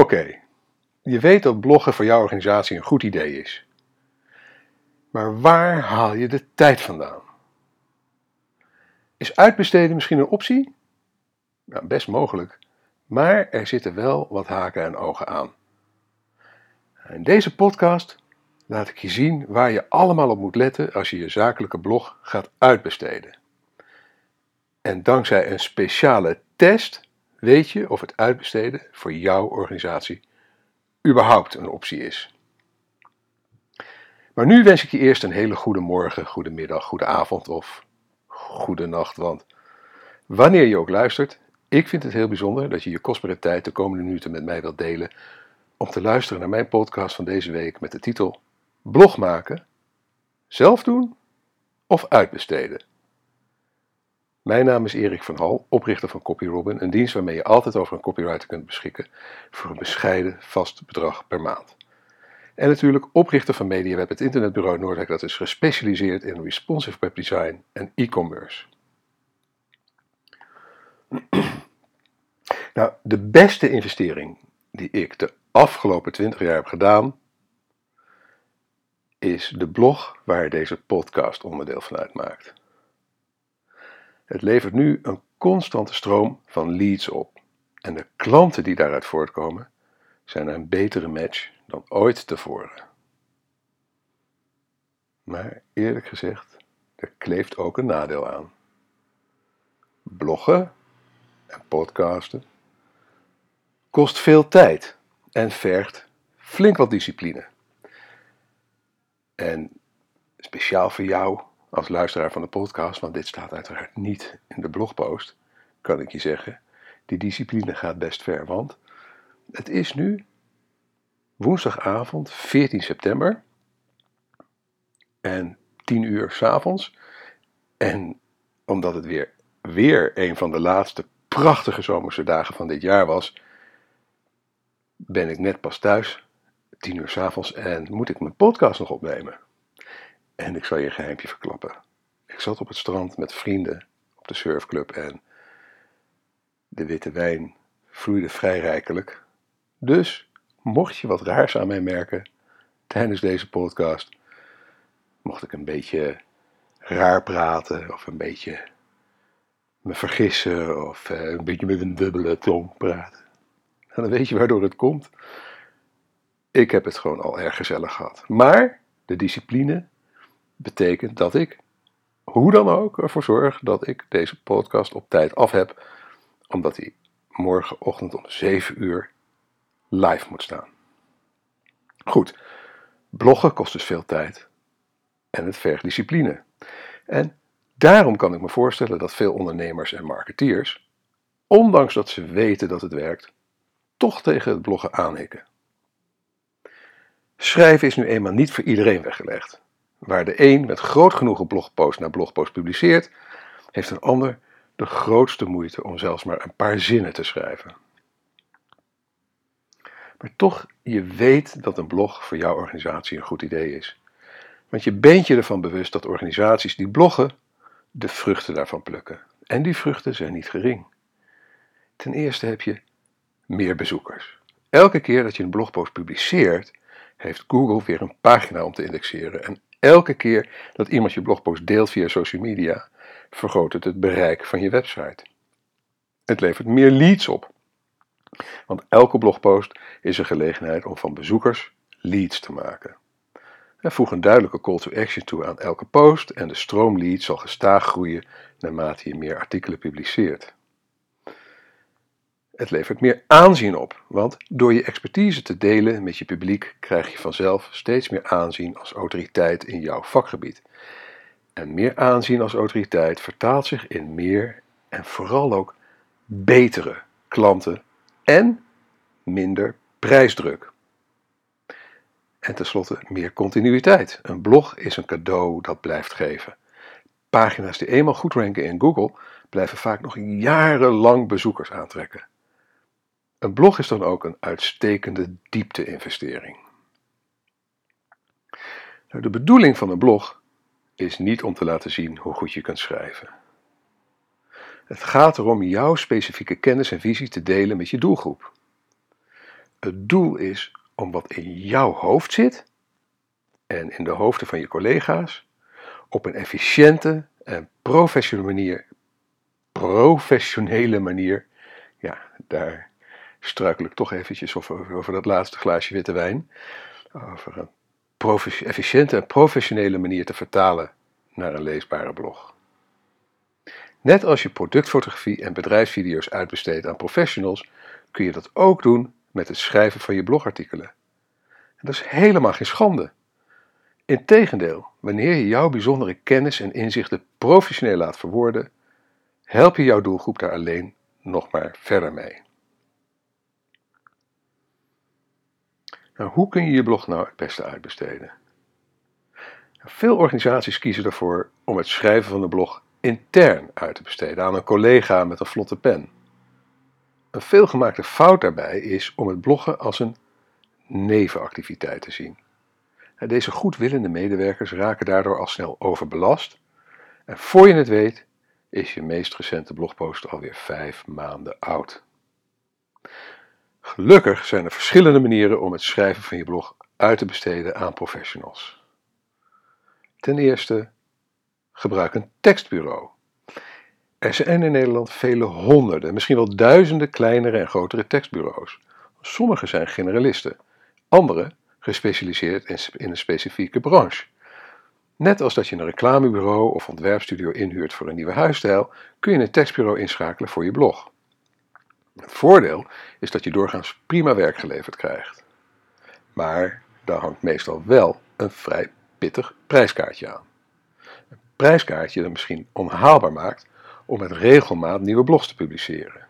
Oké, je weet dat bloggen voor jouw organisatie een goed idee is. Maar waar haal je de tijd vandaan? Is uitbesteden misschien een optie? Nou, best mogelijk. Maar er zitten wel wat haken en ogen aan. In deze podcast laat ik je zien waar je allemaal op moet letten als je je zakelijke blog gaat uitbesteden. En dankzij een speciale test weet je of het uitbesteden voor jouw organisatie überhaupt een optie is. Maar nu wens ik je eerst een hele goede morgen, goede middag, goede avond of goede nacht. Want wanneer je ook luistert, ik vind het heel bijzonder dat je je kostbare tijd de komende minuten met mij wilt delen om te luisteren naar mijn podcast van deze week met de titel Blog maken, zelf doen of uitbesteden. Mijn naam is Erik van Hal, oprichter van CopyRobin, een dienst waarmee je altijd over een copywriter kunt beschikken voor een bescheiden vast bedrag per maand. En natuurlijk oprichter van MediaWeb, het internetbureau Noordwijk dat is gespecialiseerd in responsive webdesign en e-commerce. Nou, de beste investering die ik de afgelopen 20 jaar heb gedaan, is de blog waar deze podcast onderdeel van uitmaakt. Het levert nu een constante stroom van leads op. En de klanten die daaruit voortkomen zijn een betere match dan ooit tevoren. Maar eerlijk gezegd, er kleeft ook een nadeel aan. Bloggen en podcasten kost veel tijd en vergt flink wat discipline. En speciaal voor jou als luisteraar van de podcast, want dit staat uiteraard niet in de blogpost, kan ik je zeggen, die discipline gaat best ver. Want het is nu woensdagavond 14 september en 10 uur s'avonds. En omdat het weer, weer een van de laatste prachtige zomerse dagen van dit jaar was, ben ik net pas thuis, 10 uur s'avonds, en moet ik mijn podcast nog opnemen. En ik zal je een geheimje verklappen. Ik zat op het strand met vrienden op de surfclub en de witte wijn vloeide vrij rijkelijk. Dus, mocht je wat raars aan mij merken tijdens deze podcast, mocht ik een beetje raar praten of een beetje me vergissen of eh, een beetje met een dubbele tong praten. En dan weet je waardoor het komt. Ik heb het gewoon al erg gezellig gehad. Maar de discipline betekent dat ik, hoe dan ook, ervoor zorg dat ik deze podcast op tijd af heb, omdat hij morgenochtend om 7 uur live moet staan. Goed, bloggen kost dus veel tijd en het vergt discipline. En daarom kan ik me voorstellen dat veel ondernemers en marketeers, ondanks dat ze weten dat het werkt, toch tegen het bloggen aanhikken. Schrijven is nu eenmaal niet voor iedereen weggelegd. Waar de een met groot genoegen blogpost na blogpost publiceert, heeft een ander de grootste moeite om zelfs maar een paar zinnen te schrijven. Maar toch, je weet dat een blog voor jouw organisatie een goed idee is. Want je bent je ervan bewust dat organisaties die bloggen, de vruchten daarvan plukken. En die vruchten zijn niet gering. Ten eerste heb je meer bezoekers. Elke keer dat je een blogpost publiceert, heeft Google weer een pagina om te indexeren. En elke keer dat iemand je blogpost deelt via social media, vergroot het het bereik van je website. Het levert meer leads op. Want elke blogpost is een gelegenheid om van bezoekers leads te maken. En voeg een duidelijke call to action toe aan elke post en de stroom leads zal gestaag groeien naarmate je meer artikelen publiceert. Het levert meer aanzien op, want door je expertise te delen met je publiek krijg je vanzelf steeds meer aanzien als autoriteit in jouw vakgebied. En meer aanzien als autoriteit vertaalt zich in meer en vooral ook betere klanten en minder prijsdruk. En tenslotte meer continuïteit. Een blog is een cadeau dat blijft geven. Pagina's die eenmaal goed ranken in Google blijven vaak nog jarenlang bezoekers aantrekken. Een blog is dan ook een uitstekende diepte-investering. Nou, de bedoeling van een blog is niet om te laten zien hoe goed je kunt schrijven. Het gaat erom jouw specifieke kennis en visie te delen met je doelgroep. Het doel is om wat in jouw hoofd zit en in de hoofden van je collega's op een efficiënte en professionele manier, professionele manier, ja, daar struikel ik toch eventjes over, over dat laatste glaasje witte wijn, over een efficiënte en professionele manier te vertalen naar een leesbare blog. Net als je productfotografie en bedrijfsvideo's uitbesteedt aan professionals, kun je dat ook doen met het schrijven van je blogartikelen. En dat is helemaal geen schande. Integendeel, wanneer je jouw bijzondere kennis en inzichten professioneel laat verwoorden, help je jouw doelgroep daar alleen nog maar verder mee. Nou, hoe kun je je blog nou het beste uitbesteden? Veel organisaties kiezen ervoor om het schrijven van de blog intern uit te besteden aan een collega met een vlotte pen. Een veelgemaakte fout daarbij is om het bloggen als een nevenactiviteit te zien. Deze goedwillende medewerkers raken daardoor al snel overbelast en voor je het weet is je meest recente blogpost alweer vijf maanden oud. Gelukkig zijn er verschillende manieren om het schrijven van je blog uit te besteden aan professionals. Ten eerste, gebruik een tekstbureau. Er zijn in Nederland vele honderden, misschien wel duizenden kleinere en grotere tekstbureaus. Sommige zijn generalisten, andere gespecialiseerd in een specifieke branche. Net als dat je een reclamebureau of ontwerpstudio inhuurt voor een nieuwe huisstijl, kun je een tekstbureau inschakelen voor je blog. Het voordeel is dat je doorgaans prima werk geleverd krijgt. Maar daar hangt meestal wel een vrij pittig prijskaartje aan. Een prijskaartje dat misschien onhaalbaar maakt om met regelmaat nieuwe blogs te publiceren.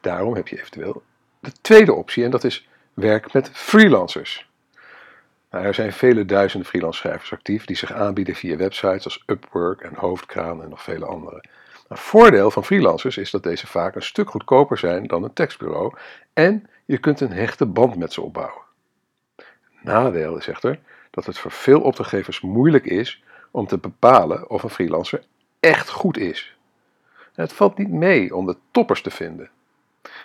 Daarom heb je eventueel de tweede optie en dat is werk met freelancers. Nou, er zijn vele duizenden freelance schrijvers actief die zich aanbieden via websites als Upwork en Hoofdkraan en nog vele andere. Het voordeel van freelancers is dat deze vaak een stuk goedkoper zijn dan een tekstbureau en je kunt een hechte band met ze opbouwen. Nadeel is echter dat het voor veel opdrachtgevers moeilijk is om te bepalen of een freelancer echt goed is. Het valt niet mee om de toppers te vinden.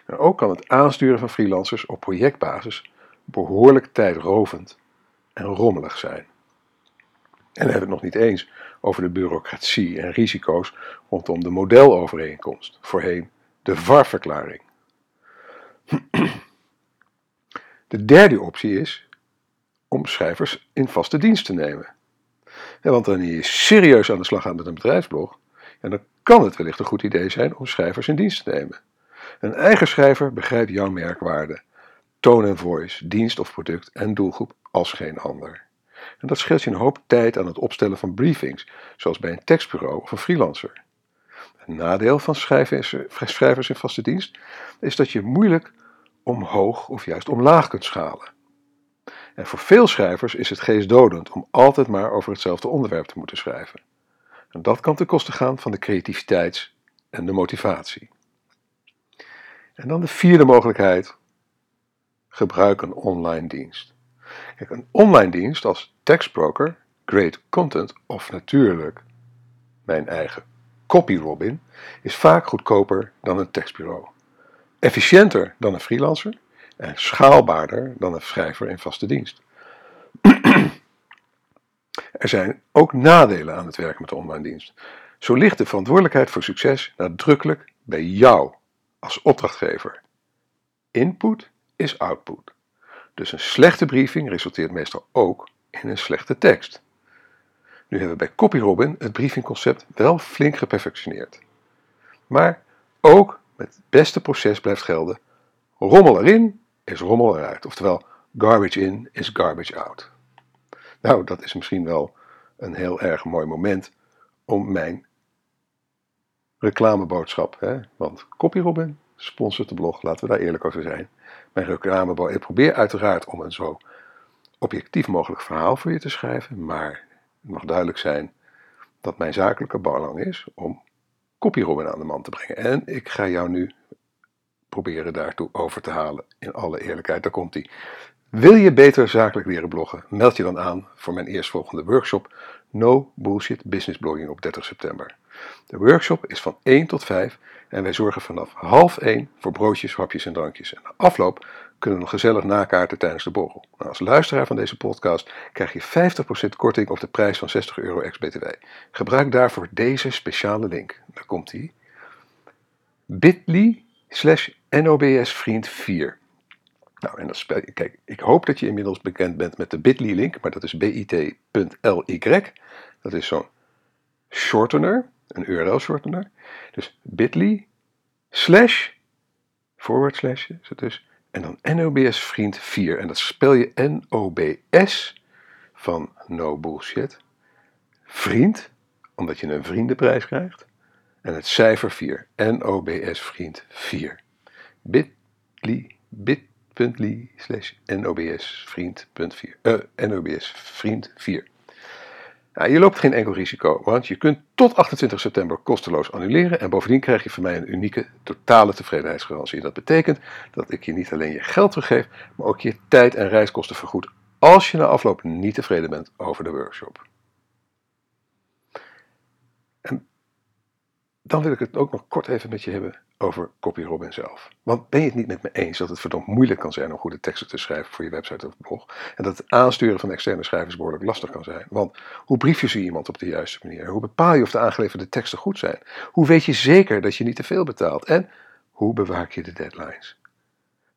En ook kan het aansturen van freelancers op projectbasis behoorlijk tijdrovend en rommelig zijn. En dan hebben het nog niet eens over de bureaucratie en risico's rondom de modelovereenkomst, voorheen de VAR-verklaring. De derde optie is om schrijvers in vaste dienst te nemen. want wanneer je serieus aan de slag gaat met een bedrijfsblog, dan kan het wellicht een goed idee zijn om schrijvers in dienst te nemen. Een eigen schrijver begrijpt jouw merkwaarde, toon en voice, dienst of product en doelgroep als geen ander. En dat scheelt je een hoop tijd aan het opstellen van briefings, zoals bij een tekstbureau of een freelancer. Een nadeel van schrijvers in vaste dienst is dat je moeilijk omhoog of juist omlaag kunt schalen. En voor veel schrijvers is het geestdodend om altijd maar over hetzelfde onderwerp te moeten schrijven. En dat kan ten koste gaan van de creativiteit en de motivatie. En dan de vierde mogelijkheid: gebruik een online dienst. Kijk, een online dienst als tekstbroker, Great Content of natuurlijk mijn eigen CopyRobin is vaak goedkoper dan een tekstbureau. Efficiënter dan een freelancer en schaalbaarder dan een schrijver in vaste dienst. er zijn ook nadelen aan het werken met de online dienst. Zo ligt de verantwoordelijkheid voor succes nadrukkelijk bij jou als opdrachtgever. Input is output. Dus een slechte briefing resulteert meestal ook in een slechte tekst. Nu hebben we bij CopyRobin het briefingconcept wel flink geperfectioneerd. Maar ook met het beste proces blijft gelden: rommel erin is rommel eruit. Oftewel, garbage in is garbage out. Nou, dat is misschien wel een heel erg mooi moment om mijn reclameboodschap, hè? want CopyRobin sponsort de blog, laten we daar eerlijk over zijn. Mijn reclameboodschap, ik probeer uiteraard om een zo objectief mogelijk verhaal voor je te schrijven, maar het mag duidelijk zijn dat mijn zakelijke belang is om CopyRobin aan de man te brengen. En ik ga jou nu proberen daartoe over te halen. In alle eerlijkheid, daar komt hij. Wil je beter zakelijk leren bloggen? Meld je dan aan voor mijn eerstvolgende workshop No Bullshit Business Blogging op 30 september. De workshop is van 1 tot 5 en wij zorgen vanaf half 1 voor broodjes, hapjes en drankjes. En na afloop kunnen we nog gezellig nakaarten tijdens de borrel. Nou, als luisteraar van deze podcast krijg je 50% korting op de prijs van 60 euro ex-BTW. Gebruik daarvoor deze speciale link. Daar komt hij. bit.ly slash nobsvriend4. Nou, en dat kijk, ik hoop dat je inmiddels bekend bent met de bit.ly link, maar dat is bit.ly. Dat is zo'n shortener, een URL shortener. Dus bit.ly slash, forward slash dus, en dan NOBS vriend 4. En dat spel je N-O-B-S van no bullshit. Vriend, omdat je een vriendenprijs krijgt. En het cijfer 4, NOBS vriend 4. bit.ly, bit.ly slash NOBS vriend, 4, uh, NOBS vriend 4. Nou, je loopt geen enkel risico, want je kunt tot 28 september kosteloos annuleren en bovendien krijg je van mij een unieke totale tevredenheidsgarantie. Dat betekent dat ik je niet alleen je geld teruggeef, maar ook je tijd en reiskosten vergoed als je na afloop niet tevreden bent over de workshop. En dan wil ik het ook nog kort even met je hebben over CopyRobin zelf. Want ben je het niet met me eens dat het verdomd moeilijk kan zijn om goede teksten te schrijven voor je website of blog? En dat het aansturen van externe schrijvers behoorlijk lastig kan zijn? Want hoe brief je zo iemand op de juiste manier? Hoe bepaal je of de aangeleverde teksten goed zijn? Hoe weet je zeker dat je niet te veel betaalt? En hoe bewaak je de deadlines?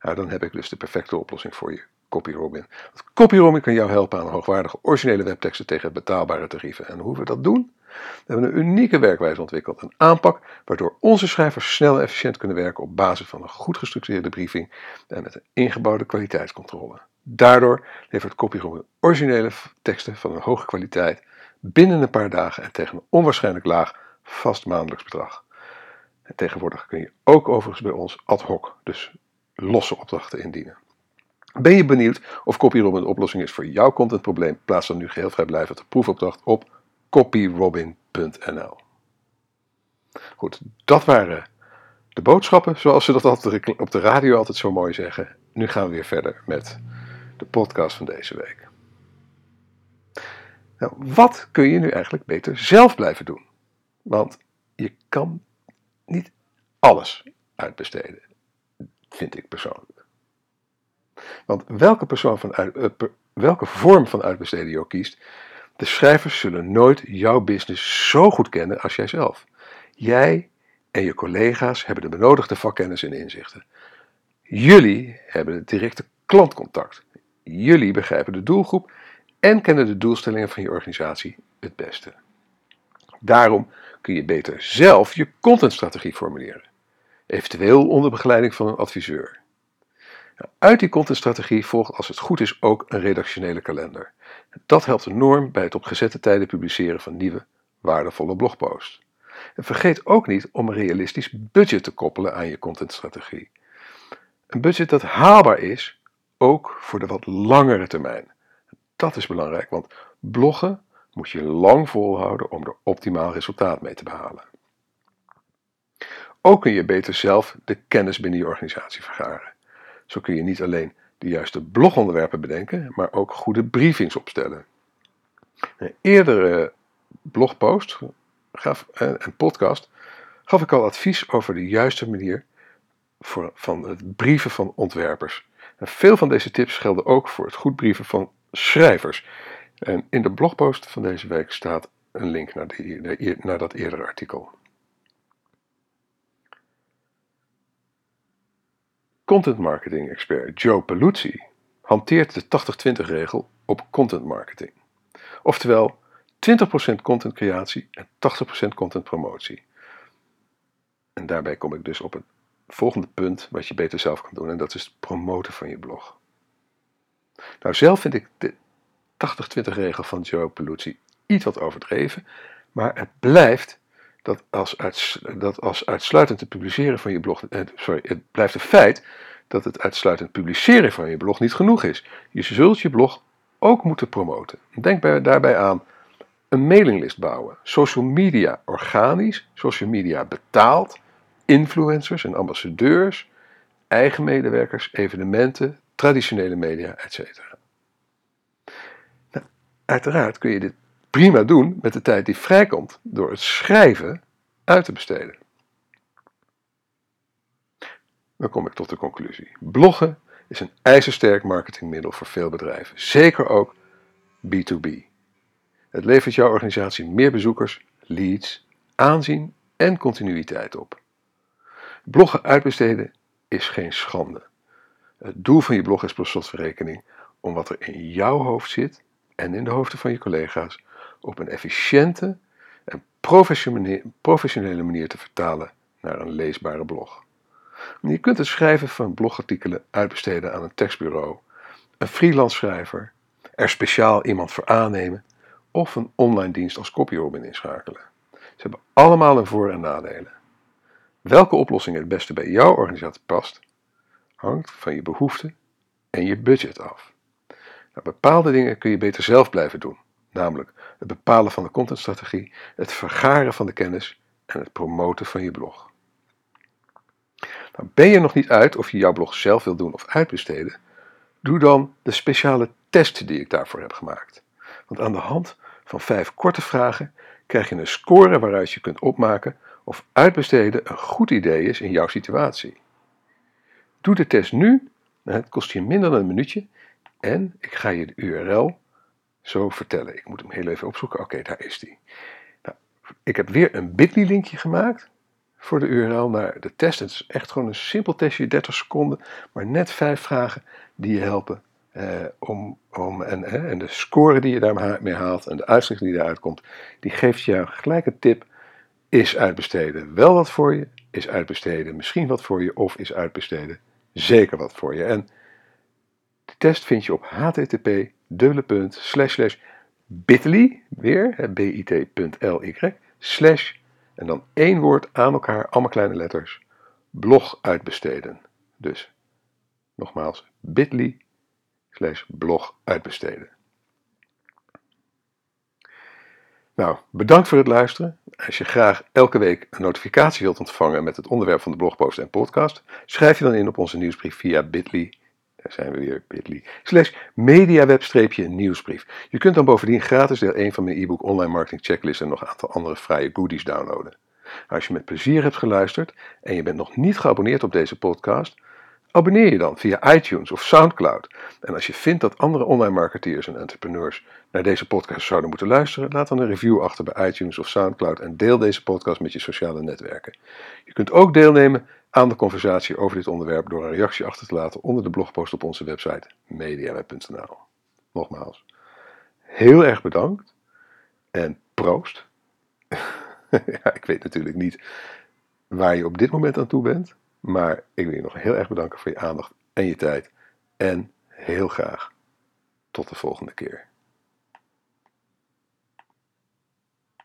Nou, dan heb ik dus de perfecte oplossing voor je. CopyRobin. CopyRobin kan jou helpen aan hoogwaardige originele webteksten tegen betaalbare tarieven. En hoe we dat doen? We hebben een unieke werkwijze ontwikkeld, een aanpak waardoor onze schrijvers snel en efficiënt kunnen werken op basis van een goed gestructureerde briefing en met een ingebouwde kwaliteitscontrole. Daardoor levert CopyRobin originele teksten van een hoge kwaliteit binnen een paar dagen en tegen een onwaarschijnlijk laag vast maandelijks bedrag. En tegenwoordig kun je ook overigens bij ons ad hoc, dus losse opdrachten indienen. Ben je benieuwd of CopyRobin een oplossing is voor jouw contentprobleem? Plaats dan nu geheel vrijblijvend de proefopdracht op copyrobin.nl. Goed, dat waren de boodschappen, zoals ze dat op de radio altijd zo mooi zeggen. Nu gaan we weer verder met de podcast van deze week. Nou, wat kun je nu eigenlijk beter zelf blijven doen? Want je kan niet alles uitbesteden, vind ik persoonlijk. Want welke, persoon van uh, welke vorm van uitbesteden je ook kiest, de schrijvers zullen nooit jouw business zo goed kennen als jijzelf. Jij en je collega's hebben de benodigde vakkennis en inzichten. Jullie hebben het directe klantcontact. Jullie begrijpen de doelgroep en kennen de doelstellingen van je organisatie het beste. Daarom kun je beter zelf je contentstrategie formuleren, eventueel onder begeleiding van een adviseur. Uit die contentstrategie volgt als het goed is ook een redactionele kalender. Dat helpt enorm bij het op gezette tijden publiceren van nieuwe, waardevolle blogposts. En vergeet ook niet om een realistisch budget te koppelen aan je contentstrategie. Een budget dat haalbaar is, ook voor de wat langere termijn. Dat is belangrijk, want bloggen moet je lang volhouden om er optimaal resultaat mee te behalen. Ook kun je beter zelf de kennis binnen je organisatie vergaren. Zo kun je niet alleen de juiste blogonderwerpen bedenken, maar ook goede briefings opstellen. Een eerdere blogpost gaf, en podcast gaf ik al advies over de juiste manier voor, van het brieven van ontwerpers. En veel van deze tips gelden ook voor het goed brieven van schrijvers. En in de blogpost van deze week staat een link naar, die, naar dat eerdere artikel. Content marketing expert Joe Peluzzi hanteert de 80-20 regel op content marketing. Oftewel 20% content creatie en 80% content promotie. En daarbij kom ik dus op het volgende punt wat je beter zelf kan doen en dat is het promoten van je blog. Nou, zelf vind ik de 80-20 regel van Joe Peluzzi iets wat overdreven, maar het blijft dat als, dat als uitsluitend het publiceren van je blog, eh, sorry, het blijft een feit dat het uitsluitend publiceren van je blog niet genoeg is. Je zult je blog ook moeten promoten. Denk daarbij aan een mailinglist bouwen, social media organisch, social media betaald, influencers en ambassadeurs, eigen medewerkers, evenementen, traditionele media, etc. Nou, uiteraard kun je dit prima doen met de tijd die vrijkomt door het schrijven uit te besteden. Dan kom ik tot de conclusie. Bloggen is een ijzersterk marketingmiddel voor veel bedrijven, zeker ook B2B. Het levert jouw organisatie meer bezoekers, leads, aanzien en continuïteit op. Bloggen uitbesteden is geen schande. Het doel van je blog is per slotverrekening om wat er in jouw hoofd zit en in de hoofden van je collega's op een efficiënte en professionele manier te vertalen naar een leesbare blog. Je kunt het schrijven van blogartikelen uitbesteden aan een tekstbureau, een freelance schrijver, er speciaal iemand voor aannemen of een online dienst als copyrobin inschakelen. Ze hebben allemaal een voor- en nadelen. Welke oplossing het beste bij jouw organisatie past, hangt van je behoeften en je budget af. Nou, bepaalde dingen kun je beter zelf blijven doen, namelijk het bepalen van de contentstrategie, het vergaren van de kennis en het promoten van je blog. Nou, ben je nog niet uit of je jouw blog zelf wil doen of uitbesteden? Doe dan de speciale test die ik daarvoor heb gemaakt. Want aan de hand van vijf korte vragen krijg je een score waaruit je kunt opmaken of uitbesteden een goed idee is in jouw situatie. Doe de test nu, het kost je minder dan een minuutje en ik ga je de URL zo vertellen. Ik moet hem heel even opzoeken. Oké, daar is die. Nou, ik heb weer een bit.ly linkje gemaakt voor de URL naar de test. Het is echt gewoon een simpel testje, 30 seconden, maar net vijf vragen die je helpen eh, om, om en, en de score die je daarmee haalt en de uitslag die eruit komt, die geeft je gelijk een tip. Is uitbesteden wel wat voor je? Is uitbesteden misschien wat voor je? Of is uitbesteden zeker wat voor je? En de test vind je op http bit.ly, weer, bit.ly, slash en dan één woord aan elkaar, allemaal kleine letters. Blog uitbesteden. Dus nogmaals, bit.ly slash blog uitbesteden. Nou, bedankt voor het luisteren. Als je graag elke week een notificatie wilt ontvangen met het onderwerp van de blogpost en podcast, schrijf je dan in op onze nieuwsbrief via bit.ly zijn we weer, bit.ly, slash mediaweb-nieuwsbrief. Je kunt dan bovendien gratis deel 1 van mijn e-book Online Marketing Checklist en nog een aantal andere vrije goodies downloaden. Als je met plezier hebt geluisterd en je bent nog niet geabonneerd op deze podcast, abonneer je dan via iTunes of Soundcloud. En als je vindt dat andere online marketeers en entrepreneurs naar deze podcast zouden moeten luisteren, laat dan een review achter bij iTunes of Soundcloud en deel deze podcast met je sociale netwerken. Je kunt ook deelnemen aan de conversatie over dit onderwerp door een reactie achter te laten onder de blogpost op onze website mediaweb.nl. Nogmaals, heel erg bedankt en proost. ja, ik weet natuurlijk niet waar je op dit moment aan toe bent, maar ik wil je nog heel erg bedanken voor je aandacht en je tijd. En heel graag tot de volgende keer.